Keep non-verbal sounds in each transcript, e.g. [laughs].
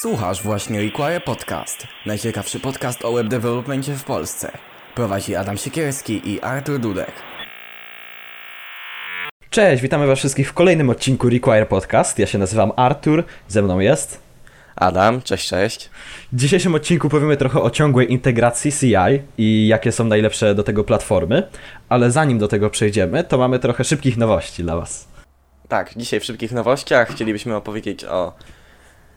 Słuchasz właśnie Require Podcast, najciekawszy podcast o web developmentie w Polsce. Prowadzi Adam Siekierski i Artur Dudek. Cześć, witamy was wszystkich w kolejnym odcinku Require Podcast. Ja się nazywam Artur, ze mną jest. Adam, cześć, cześć. W dzisiejszym odcinku powiemy trochę o ciągłej integracji CI i jakie są najlepsze do tego platformy, ale zanim do tego przejdziemy, to mamy trochę szybkich nowości dla was. Tak, dzisiaj w szybkich nowościach chcielibyśmy opowiedzieć o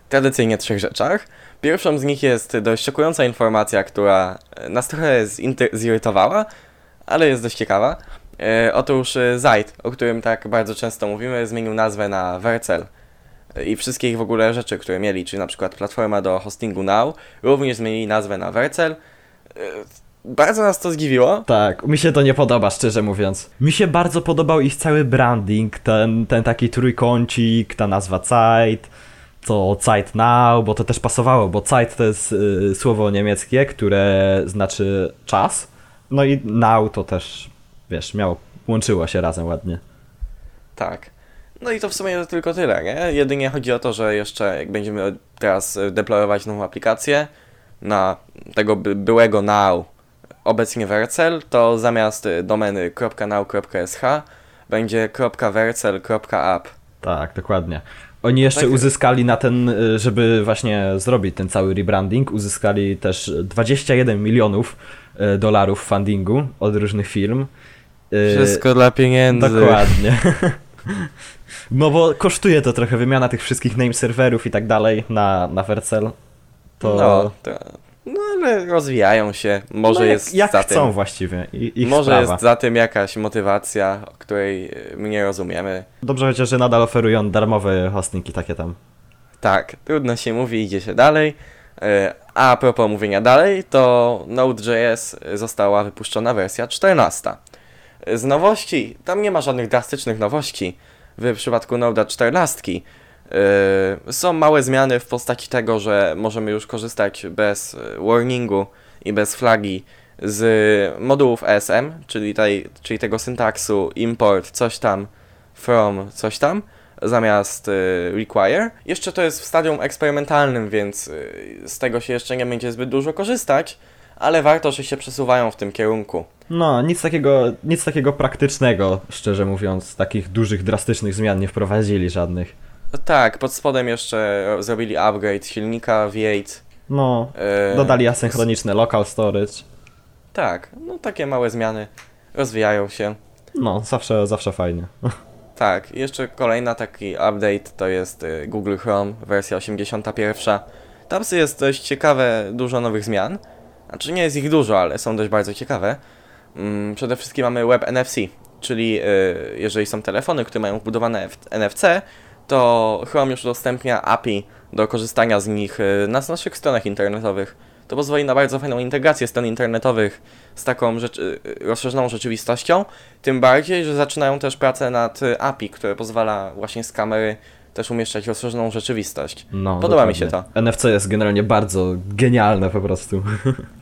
tradycyjnie trzech rzeczach. Pierwszą z nich jest dość szokująca informacja, która e, nas trochę zirytowała, ale jest dość ciekawa. E, otóż e, Zite, o którym tak bardzo często mówimy, zmienił nazwę na Vercel. E, I wszystkie ich w ogóle rzeczy, które mieli, czyli na przykład platforma do hostingu Now, również zmienili nazwę na Vercel. Bardzo nas to zdziwiło. Tak, mi się to nie podoba, szczerze mówiąc. Mi się bardzo podobał ich cały branding, ten, ten taki trójkącik, ta nazwa Zeit, to Zeit Now, bo to też pasowało, bo Zeit to jest y, słowo niemieckie, które znaczy czas, no i Now to też, wiesz, miało, łączyło się razem ładnie. Tak. No i to w sumie tylko tyle, nie? Jedynie chodzi o to, że jeszcze jak będziemy teraz e, deployować nową aplikację na tego by, byłego now, obecnie Vercel, to zamiast e, domeny .now.sh będzie .vercel.app. Tak, dokładnie. Oni jeszcze Tak. uzyskali na ten, y, żeby właśnie zrobić ten cały rebranding, uzyskali też 21 milionów y, dolarów fundingu od różnych firm. Y, dla pieniędzy. Dokładnie. [laughs] No bo kosztuje to trochę wymiana tych wszystkich name serwerów i tak dalej na, na Vercel. To No, to, no ale rozwijają się. Może no, jak, jest jak za chcą tym. właściwie. I, Może sprawa. jest za tym jakaś motywacja, o której e, my nie rozumiemy. Dobrze chociaż, że nadal oferują darmowe hostingi takie tam. Tak, trudno się mówi, idzie się dalej. E, A propos mówienia dalej, to Node.js została wypuszczona wersja 14. Z nowości, tam nie ma żadnych drastycznych nowości w przypadku Node'a 14. E, Są małe zmiany w postaci tego, że możemy już korzystać bez e, warningu i bez flagi z modułów ESM, czyli, tej, czyli tego syntaksu import coś tam from coś tam zamiast y, require. Jeszcze to jest w stadium eksperymentalnym, więc y, z tego się jeszcze nie będzie zbyt dużo korzystać, ale warto, że się przesuwają w tym kierunku. No, nic takiego, nic takiego praktycznego, szczerze mówiąc. Takich dużych, drastycznych zmian nie wprowadzili żadnych. No tak, pod spodem jeszcze zrobili upgrade silnika V8. No, y, dodali asynchroniczne local storage. Tak, no takie małe zmiany rozwijają się. No, zawsze, zawsze fajnie. [laughs] Tak, jeszcze kolejna taki update to jest y, Google Chrome, wersja 81. Tam jest dość ciekawe, dużo nowych zmian. Znaczy nie jest ich dużo, ale są dość bardzo ciekawe. Mm, Przede wszystkim mamy Web NFC, czyli jeżeli są telefony, które mają wbudowane NFC, to Chrome już udostępnia API do korzystania z nich y, na naszych stronach internetowych. To pozwoli na bardzo fajną integrację stron internetowych z taką rzecz, y, rozszerzoną rzeczywistością. Tym bardziej, że zaczynają też pracę nad y, API, które pozwala właśnie z kamery też umieszczać rozszerzoną rzeczywistość. No, Podoba mi się dokładnie. NFC jest generalnie bardzo genialne po prostu. [laughs]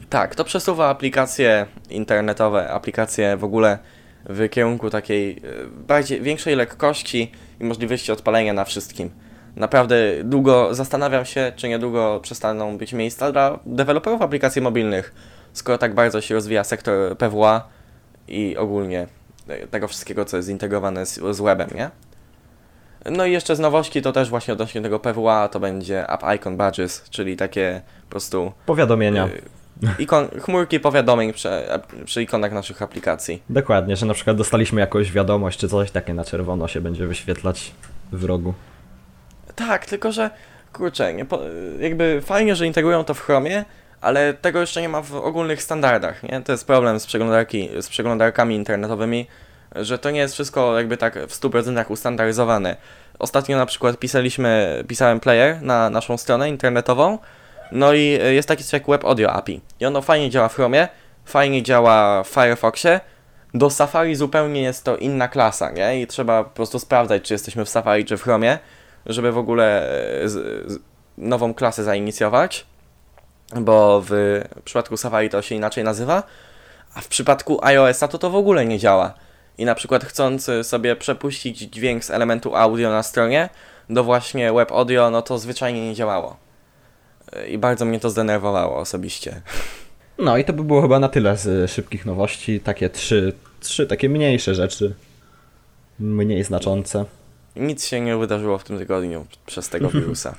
Tak, to przesuwa aplikacje internetowe, aplikacje w ogóle w kierunku takiej e, bardziej większej lekkości i możliwości odpalenia na wszystkim. Naprawdę długo zastanawiam się, czy niedługo przestaną być miejsca dla deweloperów aplikacji mobilnych, skoro tak bardzo się rozwija sektor PWA i ogólnie e, tego wszystkiego, co jest zintegrowane z, z webem, nie? No i jeszcze z nowości to też właśnie odnośnie tego PWA to będzie App Icon Badges, czyli takie po prostu Powiadomienia. Y, Ikon, chmurki powiadomień przy, przy ikonach naszych aplikacji. Dokładnie, że na przykład dostaliśmy jakąś wiadomość czy coś takie na czerwono się będzie wyświetlać w rogu. Tak, tylko że kurczę, nie jakby fajnie, że integrują to w Chromie, ale tego jeszcze nie ma w ogólnych standardach, nie? To jest problem z, przeglądarki, z przeglądarkami internetowymi, że to nie jest wszystko jakby tak w 100% ustandaryzowane. Ostatnio na przykład pisaliśmy, pisałem player na naszą stronę internetową, no i y, jest taki coś jak Web Audio API. I ono fajnie działa w Chromie, fajnie działa w Firefoxie. Do Safari zupełnie jest to inna klasa, nie? I trzeba po prostu sprawdzać, czy jesteśmy w Safari, czy w Chromie, żeby w ogóle e, z, z, nową klasę zainicjować. Bo w przypadku Safari to się inaczej nazywa, a w przypadku iOS-a to to w ogóle nie działa. I na przykład chcąc y, sobie przepuścić dźwięk z elementu audio na stronie do właśnie Web Audio, no to zwyczajnie nie działało. I bardzo mnie to zdenerwowało osobiście. No i to by było chyba na tyle z y, szybkich nowości. Takie trzy, trzy takie mniejsze rzeczy. Mniej znaczące. Nic się nie wydarzyło w tym tygodniu przez tego [laughs] wirusa.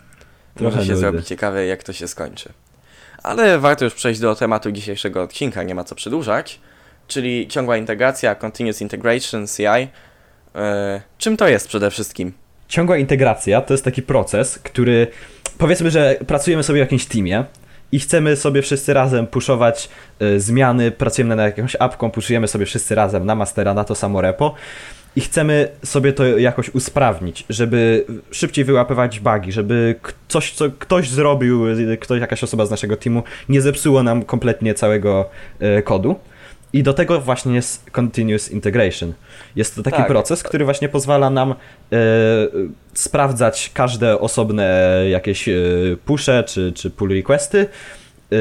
Może się nudy. zrobi ciekawe, jak to się skończy. Ale warto już przejść do tematu dzisiejszego odcinka, nie ma co przedłużać, czyli ciągła integracja, Continuous Integration, CI. E, czym to jest przede wszystkim? Ciągła integracja to jest taki proces, który powiedzmy, że pracujemy sobie w jakimś teamie i chcemy sobie wszyscy razem puszować y, zmiany, pracujemy nad jakąś apką, puszujemy sobie wszyscy razem na mastera, na to samo repo i chcemy sobie to jakoś usprawnić, żeby szybciej wyłapywać bugi, żeby coś, co ktoś zrobił, y, ktoś, jakaś osoba z naszego teamu nie zepsuło nam kompletnie całego y, kodu. I do tego właśnie jest Continuous Integration. Jest to taki Tak. proces, który właśnie pozwala nam e, sprawdzać każde osobne jakieś e, pusze czy, czy pull requesty, e,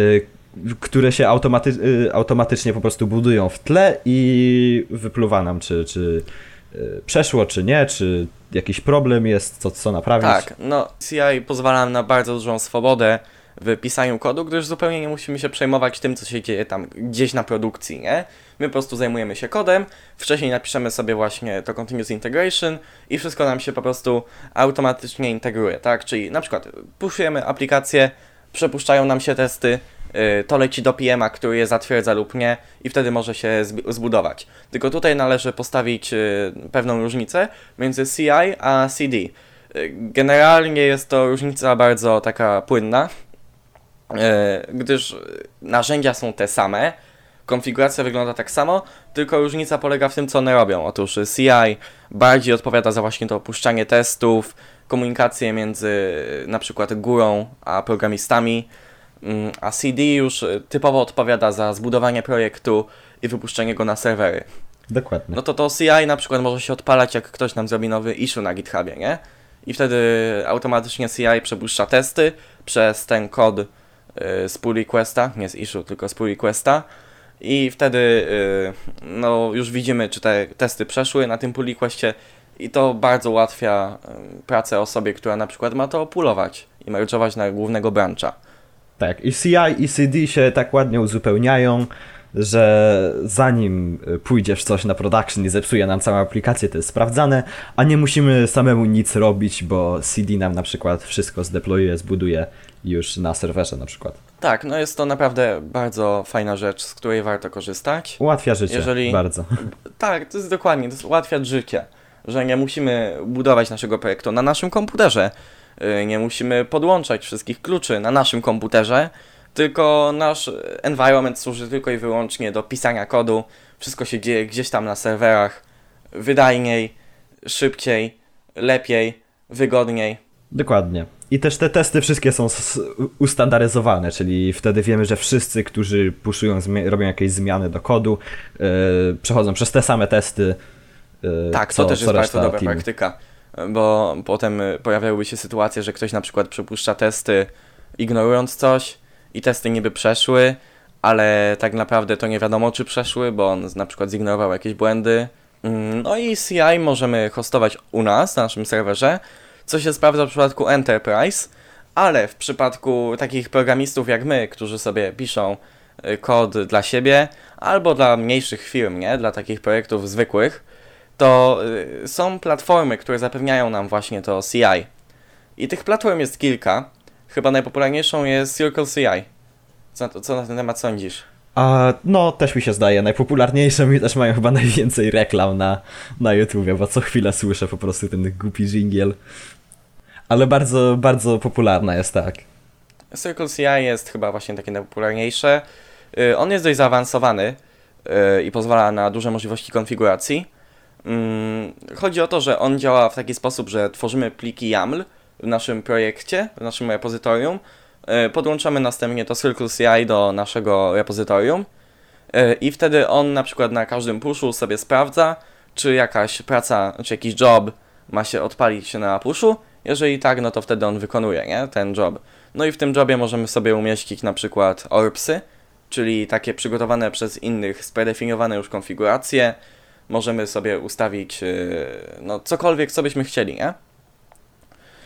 które się automaty, e, automatycznie po prostu budują w tle i wypluwa nam, czy, czy e, przeszło, czy nie, czy jakiś problem jest, co, co naprawić. Tak, no CI pozwala nam na bardzo dużą swobodę w pisaniu kodu, gdyż zupełnie nie musimy się przejmować tym, co się dzieje tam gdzieś na produkcji, nie? My po prostu zajmujemy się kodem, wcześniej napiszemy sobie właśnie to Continuous Integration i wszystko nam się po prostu automatycznie integruje, tak? Czyli na przykład puszujemy aplikację, przepuszczają nam się testy, yy, to leci do PM-a, który je zatwierdza lub nie i wtedy może się zb- zbudować. Tylko tutaj należy postawić yy, pewną różnicę między CI a CD. Yy, Generalnie jest to różnica bardzo taka płynna, gdyż narzędzia są te same, konfiguracja wygląda tak samo, tylko różnica polega w tym, co one robią. Otóż CI bardziej odpowiada za właśnie to opuszczanie testów, komunikację między na przykład górą a programistami, mm, a CD już typowo odpowiada za zbudowanie projektu i wypuszczenie go na serwery. Dokładnie. No to to CI na przykład może się odpalać, jak ktoś nam zrobi nowy issue na GitHubie, nie? I wtedy automatycznie CI przepuszcza testy przez ten kod z pull requesta, nie z issue, tylko z pull requesta. I wtedy y, no, już widzimy, czy te testy przeszły na tym pull requestie i to bardzo ułatwia y, pracę osobie, która na przykład ma to pulować i merge'ować na głównego brancha. Tak, i CI i CD się tak ładnie uzupełniają, że zanim y, pójdziesz coś na production i zepsuje nam całą aplikację, to jest sprawdzane, a nie musimy samemu nic robić, bo CD nam na przykład wszystko zdeployuje, zbuduje już na serwerze na przykład. Tak, no jest to naprawdę bardzo fajna rzecz, z której warto korzystać. Ułatwia życie Jeżeli- bardzo. [laughs] Tak, to jest dokładnie, to jest ułatwia życie, że nie musimy budować naszego projektu na naszym komputerze, yy, nie musimy podłączać wszystkich kluczy na naszym komputerze, tylko nasz environment służy tylko i wyłącznie do pisania kodu, wszystko się dzieje gdzieś tam na serwerach, wydajniej, szybciej, lepiej, wygodniej. Dokładnie. I też te testy wszystkie są ustandaryzowane, czyli wtedy wiemy, że wszyscy, którzy puszują, robią jakieś zmiany do kodu, yy, przechodzą przez te same testy. yy, Tak, co, to też co jest bardzo dobra teamu. praktyka, bo potem y, pojawiałyby się sytuacje, że ktoś na przykład przepuszcza testy ignorując coś i testy niby przeszły, ale tak naprawdę to nie wiadomo czy przeszły, bo on na przykład zignorował jakieś błędy. Mm, No i CI możemy hostować u nas, na naszym serwerze, co się sprawdza w przypadku Enterprise, ale w przypadku takich programistów jak my, którzy sobie piszą y, kod dla siebie, albo dla mniejszych firm, nie? Dla takich projektów zwykłych, to y, są platformy, które zapewniają nam właśnie to CI. I tych platform jest kilka. Chyba najpopularniejszą jest Circle CI. Co, co na ten temat sądzisz? A no, też mi się zdaje, najpopularniejsze i też mają chyba najwięcej reklam na, na YouTubie, bo co chwilę słyszę po prostu ten głupi dżingiel. Ale bardzo, bardzo popularna jest, tak. Circle CI jest chyba właśnie takie najpopularniejsze. Y, On jest dość zaawansowany y, i pozwala na duże możliwości konfiguracji. Mm, Chodzi o to, że on działa w taki sposób, że tworzymy pliki YAML w naszym projekcie, w naszym repozytorium. Y, Podłączamy następnie to Circle CI do naszego repozytorium i wtedy on na przykład na każdym pushu sobie sprawdza, czy jakaś praca, czy jakiś job ma się odpalić na pushu. Jeżeli tak, no to wtedy on wykonuje nie? ten job. No i w tym jobie możemy sobie umieścić na przykład orbsy, czyli takie przygotowane przez innych, spredefiniowane już konfiguracje. Możemy sobie ustawić yy, no cokolwiek, co byśmy chcieli, nie?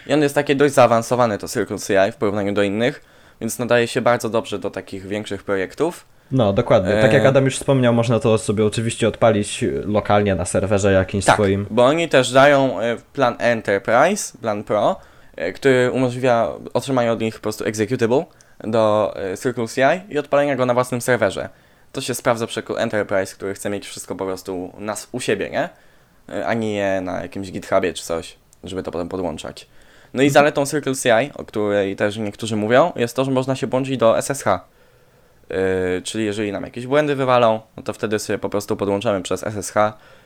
I on jest takie dość zaawansowany, to Circle CI w porównaniu do innych, więc nadaje się bardzo dobrze do takich większych projektów. No, dokładnie. Tak E. jak Adam już wspomniał, można to sobie oczywiście odpalić lokalnie na serwerze jakimś Tak, swoim. bo oni też dają e, plan Enterprise, plan Pro, e, który umożliwia otrzymanie od nich po prostu executable do e, Circle CI i odpalenia go na własnym serwerze. To się sprawdza przypadku Enterprise, który chce mieć wszystko po prostu nas u siebie, nie? E, A nie na jakimś GitHubie czy coś, żeby to potem podłączać. No i zaletą Circle CI, o której też niektórzy mówią, jest to, że można się połączyć do SSH. Yy, czyli jeżeli nam jakieś błędy wywalą, no to wtedy sobie po prostu podłączamy przez SSH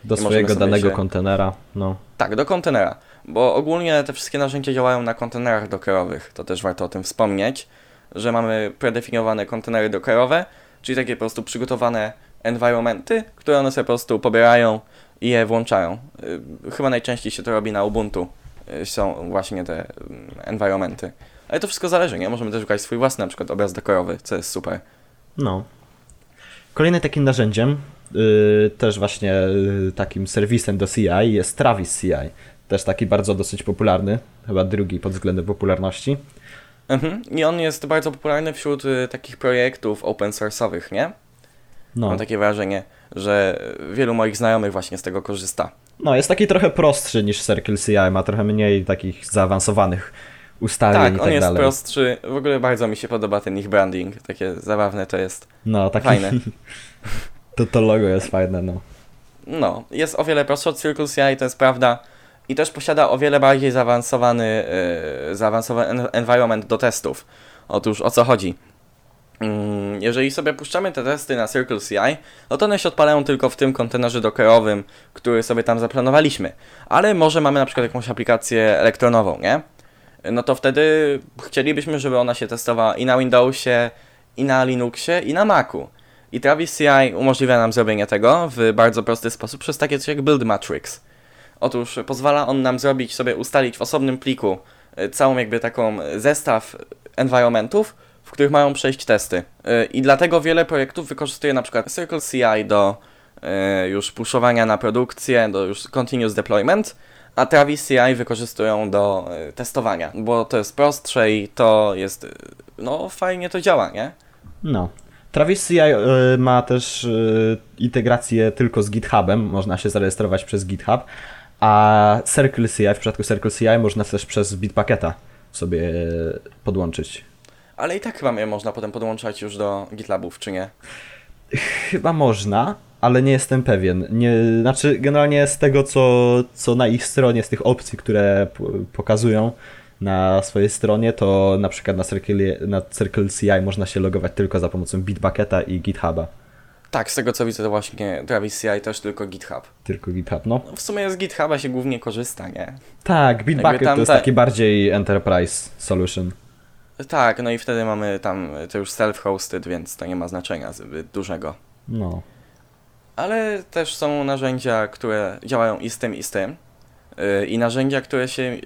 Do swojego danego się- kontenera. No. tak, do kontenera, bo ogólnie te wszystkie narzędzia działają na kontenerach dockerowych, to też warto o tym wspomnieć, że mamy predefiniowane kontenery dockerowe, czyli takie po prostu przygotowane environmenty, które one sobie po prostu pobierają i je włączają. Yy, Chyba najczęściej się to robi na Ubuntu, yy, są właśnie te mm, environmenty. Ale to wszystko zależy, nie? Możemy też szukać swój własny na przykład obraz dekorowy, co jest super. No. Kolejnym takim narzędziem, yy, też właśnie yy, takim serwisem do CI jest Travis CI. Też taki bardzo dosyć popularny, chyba drugi pod względem popularności. Mhm. I on jest bardzo popularny wśród y, takich projektów open source'owych, nie? No. Mam takie wrażenie, że wielu moich znajomych właśnie z tego korzysta. no, jest taki trochę prostszy niż Circle CI, ma trochę mniej takich zaawansowanych ustawień Tak, i on tak jest dalej. prostszy. W ogóle bardzo mi się podoba ten ich branding. Takie zabawne to jest. No, taki Fajne. [laughs] to, to logo jest fajne, no. No, jest o wiele prostszy od Circle CI, to jest prawda. I też posiada o wiele bardziej zaawansowany, yy, zaawansowany en- environment do testów. Otóż o co chodzi? Mm, Jeżeli sobie puszczamy te testy na Circle CI, no to one się odpalają tylko w tym kontenerze dockerowym, który sobie tam zaplanowaliśmy. Ale może mamy na przykład jakąś aplikację elektronową, nie? No to wtedy chcielibyśmy, żeby ona się testowała i na Windowsie, i na Linuxie, i na Macu. I Travis CI umożliwia nam zrobienie tego w bardzo prosty sposób przez takie coś jak Build Matrix. Otóż pozwala on nam zrobić sobie, ustalić w osobnym pliku y, całą jakby taką zestaw environmentów, w których mają przejść testy. Y, I dlatego wiele projektów wykorzystuje na przykład Circle CI do już puszowania na produkcję, do już continuous deployment, a Travis CI wykorzystują do y, testowania, bo to jest prostsze i to jest, y, no fajnie to działa, nie? No. Travis CI y, ma też integrację tylko z GitHubem, można się zarejestrować przez GitHub, a Circle CI, w przypadku Circle CI można też przez Bitbucketa sobie podłączyć. Ale i tak chyba je można potem podłączać już do GitLabów, czy nie? Chyba można, ale nie jestem pewien. Nie, znaczy, generalnie z tego, co, co na ich stronie, z tych opcji, które pokazują na swojej stronie, to na przykład na Circle, na Circle CI można się logować tylko za pomocą Bitbucketa i GitHuba. Tak, z tego co widzę to właśnie Travis CI też tylko GitHub. Tylko GitHub, no. W sumie z GitHuba się głównie korzysta, nie? Tak, Bitbucket to jest te- taki bardziej enterprise solution. Tak, no i wtedy mamy tam to już self-hosted, więc to nie ma znaczenia zbyt dużego. No. Ale też są narzędzia, które działają i z tym, i z tym. Yy, I narzędzia, które się.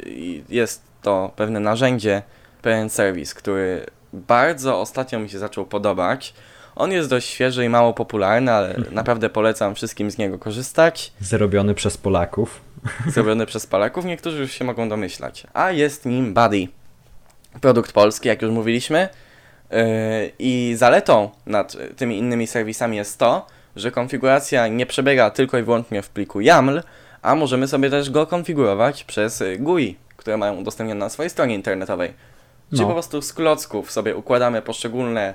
Jest to pewne narzędzie, pewien serwis, który bardzo ostatnio mi się zaczął podobać. On jest dość świeży i mało popularny, ale [laughs] naprawdę polecam wszystkim z niego korzystać. Zrobiony przez Polaków. [laughs] Zrobiony przez Polaków, niektórzy już się mogą domyślać. A jest nim Buddy. Produkt polski, jak już mówiliśmy. Yy, I zaletą nad tymi innymi serwisami jest to, że konfiguracja nie przebiega tylko i wyłącznie w pliku YAML, a możemy sobie też go konfigurować przez y, GUI, które mają udostępnione na swojej stronie internetowej. Czyli No. po prostu z klocków sobie układamy poszczególne,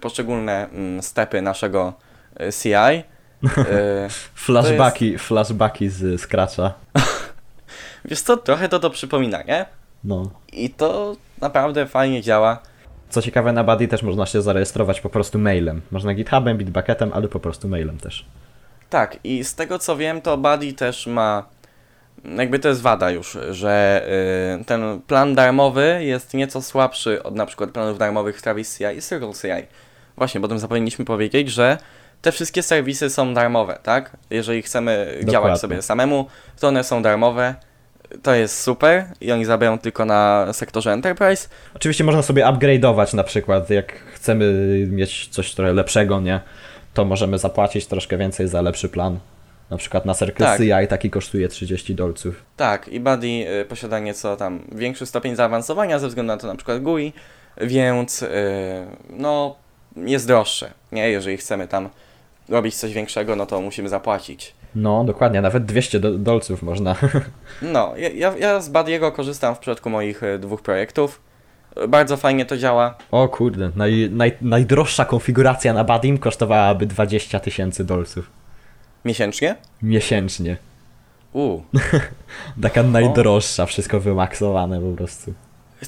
poszczególne mm, stepy naszego y, CI. Yy, [laughs] Flashbacki, flashbacki z Scratcha. [laughs] Wiesz co, trochę to to przypomina, nie? No. I to naprawdę fajnie działa. Co ciekawe, na Buddy też można się zarejestrować po prostu mailem. Można GitHubem, Bitbucketem, ale po prostu mailem też. Tak, i z tego co wiem, to Buddy też ma. Jakby to jest wada już, że y, ten plan darmowy jest nieco słabszy od na przykład planów darmowych Travis CI i Circle CI. Właśnie, bo tym zapomnieliśmy powiedzieć, że te wszystkie serwisy są darmowe, tak? Jeżeli chcemy Dokładnie. działać sobie samemu, to one są darmowe. To jest super i oni zarabiają tylko na sektorze Enterprise. Oczywiście można sobie upgrade'ować na przykład, jak chcemy mieć coś trochę lepszego, nie? To możemy zapłacić troszkę więcej za lepszy plan. Na przykład na Circle Tak. Taki kosztuje 30 dolców. Tak, i Buddy y, posiada nieco tam większy stopień zaawansowania ze względu na to na przykład GUI, więc yy, no jest droższe, nie? Jeżeli chcemy tam robić coś większego, no to musimy zapłacić. No, dokładnie, nawet 200 do dolców można. No, ja, ja, z Badiego korzystam w przypadku moich y, dwóch projektów. Bardzo fajnie to działa. O kurde, naj, naj, najdroższa konfiguracja na Badim kosztowałaby 20 tysięcy dolców Miesięcznie? miesięcznie. U. [laughs] Taka najdroższa, wszystko wymaksowane po prostu.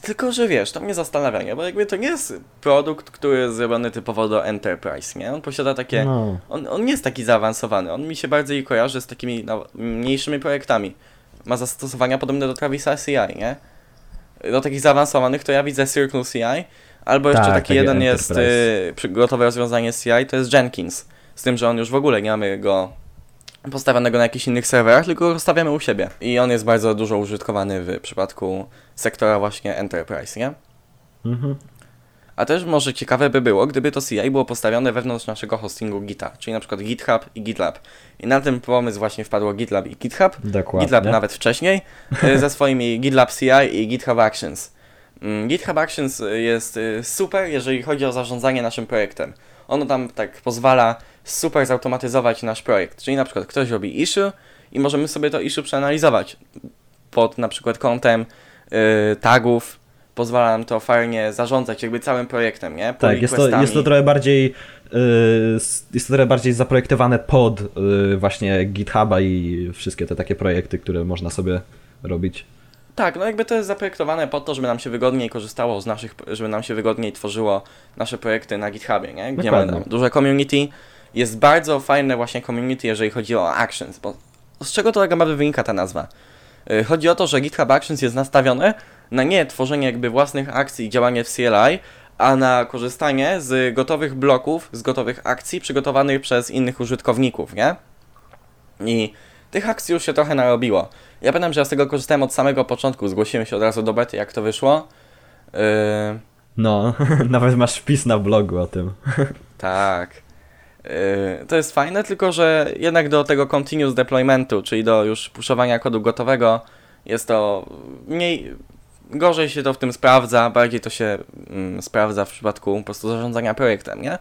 Tylko, że wiesz, to mnie zastanawia, nie? Bo jakby to nie jest produkt, który jest zrobiony typowo do Enterprise, nie? On posiada takie... No. On, on nie jest taki zaawansowany. On mi się bardziej kojarzy z takimi no, mniejszymi projektami. Ma zastosowania podobne do Travisa CI, nie? Do takich zaawansowanych to ja widzę Circle CI, albo jeszcze Tak, taki jeden jest Enterprise. y, przy- gotowe rozwiązanie CI, to jest Jenkins. Z tym, że on już w ogóle nie mamy go postawionego na jakichś innych serwerach, tylko go stawiamy u siebie. I on jest bardzo dużo użytkowany w przypadku sektora właśnie Enterprise, nie? Mhm. A też może ciekawe by było, gdyby to CI było postawione wewnątrz naszego hostingu Gita, czyli na przykład GitHub i GitLab. I na ten pomysł właśnie wpadło GitLab i GitHub. Dokładnie. GitLab nawet wcześniej, [laughs] y, ze swoimi GitLab CI i GitHub Actions. Mm, GitHub Actions y, jest y, super, jeżeli chodzi o zarządzanie naszym projektem. Ono tam tak pozwala super zautomatyzować nasz projekt. Czyli na przykład ktoś robi issue i możemy sobie to issue przeanalizować pod na przykład kątem y, tagów. Pozwala nam to fajnie zarządzać jakby całym projektem, nie? Tak, jest to, jest to trochę bardziej yy, jest to trochę bardziej zaprojektowane pod yy, właśnie GitHuba i wszystkie te takie projekty, które można sobie robić. Tak, no jakby to jest zaprojektowane po to, żeby nam się wygodniej korzystało z naszych, żeby nam się wygodniej tworzyło nasze projekty na GitHubie, nie? Gdzie mamy Dokładnie. tam duże community. Jest bardzo fajne właśnie community, jeżeli chodzi o Actions, bo z czego to tak naprawdę wynika ta nazwa? Yy, Chodzi o to, że GitHub Actions jest nastawione na nie tworzenie jakby własnych akcji i działanie w CLI, a na korzystanie z gotowych bloków, z gotowych akcji przygotowanych przez innych użytkowników, nie? I tych akcji już się trochę narobiło. Ja pamiętam, że ja z tego korzystałem od samego początku, zgłosiłem się od razu do bety, jak to wyszło. Yy, No, [laughs] nawet masz wpis na blogu o tym. tak. Yy, to jest fajne, tylko że jednak do tego continuous deploymentu, czyli do już puszowania kodu gotowego, jest to mniej. Gorzej się to w tym sprawdza, bardziej to się mm, sprawdza w przypadku po prostu zarządzania projektem, nie?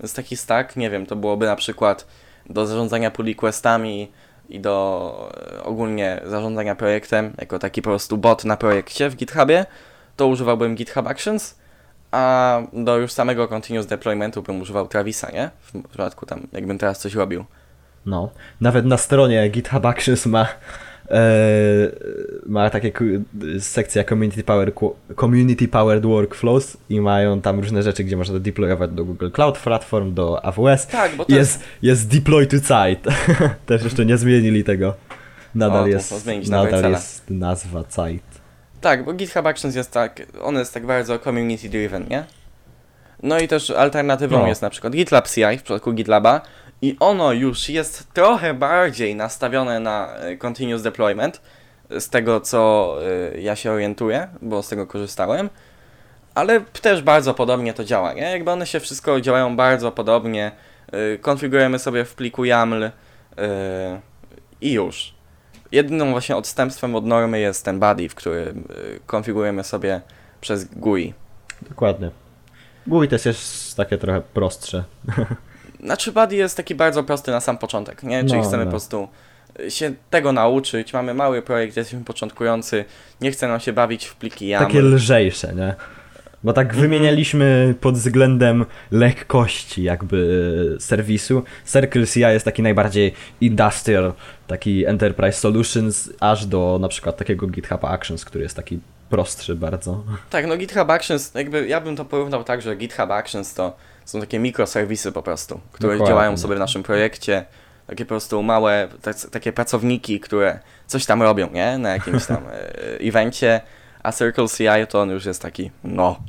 Więc taki stack, nie wiem, to byłoby na przykład do zarządzania pull requestami i do e, ogólnie zarządzania projektem, jako taki po prostu bot na projekcie w GitHubie, to używałbym GitHub Actions, a do już samego continuous deploymentu bym używał Travisa, nie? W przypadku tam, jakbym teraz coś robił. No, nawet na stronie GitHub Actions ma, e, ma takie sekcja community, power, community Powered Workflows i mają tam różne rzeczy, gdzie można deployować do Google Cloud Platform, do AWS. Tak, bo to jest... Jest, deploy to site. [laughs] Też jeszcze nie zmienili tego. Nadal, O, jest, nadal jest nazwa site. Tak, bo GitHub Actions jest tak, on jest tak bardzo community driven, nie? No i też alternatywą No. jest na przykład GitLab CI w przypadku GitLaba i ono już jest trochę bardziej nastawione na e, continuous deployment z tego co e, ja się orientuję, bo z tego korzystałem, ale też bardzo podobnie to działa, nie? Jakby one się wszystko działają bardzo podobnie, e, konfigurujemy sobie w pliku YAML i już. Jedynym właśnie odstępstwem od normy jest ten body, w którym y, konfigurujemy sobie przez GUI. Dokładnie. GUI też jest takie trochę prostsze. [laughs] Znaczy body jest taki bardzo prosty na sam początek, nie? Czyli No, chcemy no. po prostu y, się tego nauczyć, mamy mały projekt, jesteśmy początkujący, nie chce nam się bawić w pliki YAML. Takie lżejsze, nie? Bo tak Mhm. wymienialiśmy pod względem lekkości jakby serwisu. Circle CI jest taki najbardziej industrial, taki enterprise solutions, aż do na przykład takiego GitHub Actions, który jest taki prostszy bardzo. Tak, no GitHub Actions, jakby ja bym to porównał tak, że GitHub Actions to są takie mikroserwisy po prostu, które Dokładnie. działają sobie w naszym projekcie. Takie po prostu małe, takie pracowniki, które coś tam robią, nie? Na jakimś tam e, evencie. A Circle CI to on już jest taki, no,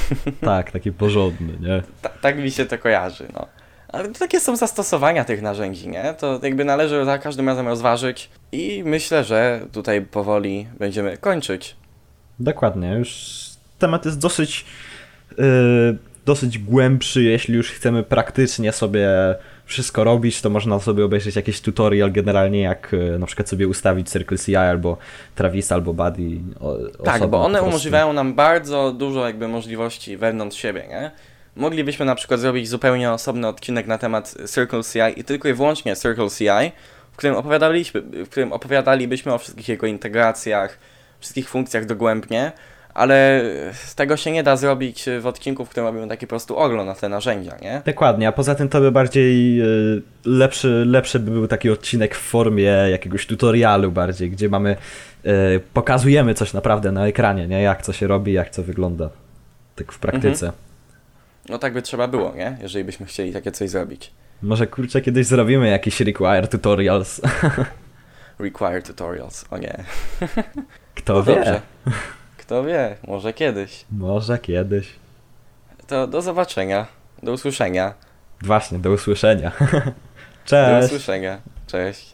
[laughs] Tak, taki porządny, nie? ta, tak mi się to kojarzy, no. Ale to takie są zastosowania tych narzędzi, nie? To jakby należy za każdym razem rozważyć i myślę, że tutaj powoli będziemy kończyć. Dokładnie, już temat jest dosyć, yy, dosyć głębszy, jeśli już chcemy praktycznie sobie wszystko robić, to można sobie obejrzeć jakiś tutorial generalnie, jak e, na przykład sobie ustawić Circle CI albo Travis albo Buddy. O, Tak, bo one umożliwiają nam bardzo dużo jakby możliwości wewnątrz siebie, nie? Moglibyśmy na przykład zrobić zupełnie osobny odcinek na temat Circle CI i tylko i wyłącznie Circle CI, w którym opowiadaliśmy, w którym opowiadalibyśmy o wszystkich jego integracjach, wszystkich funkcjach dogłębnie, ale tego się nie da zrobić w odcinku, w którym robimy taki po prostu ogląd na te narzędzia, nie? Dokładnie, a poza tym to by bardziej e, lepszy, lepszy by był taki odcinek w formie jakiegoś tutorialu bardziej, gdzie mamy, e, pokazujemy coś naprawdę na ekranie, nie? Jak co się robi, jak co wygląda. Tak w praktyce. No tak by trzeba było, nie? Jeżeli byśmy chcieli takie coś zrobić. Może kurczę kiedyś zrobimy jakiś require tutorials. [laughs] Require tutorials, o nie. Kto No wie? dobrze. [laughs] Kto wie, może kiedyś. Może kiedyś. To do zobaczenia, do usłyszenia. Właśnie, do usłyszenia. [laughs] Do Cześć. usłyszenia. Cześć.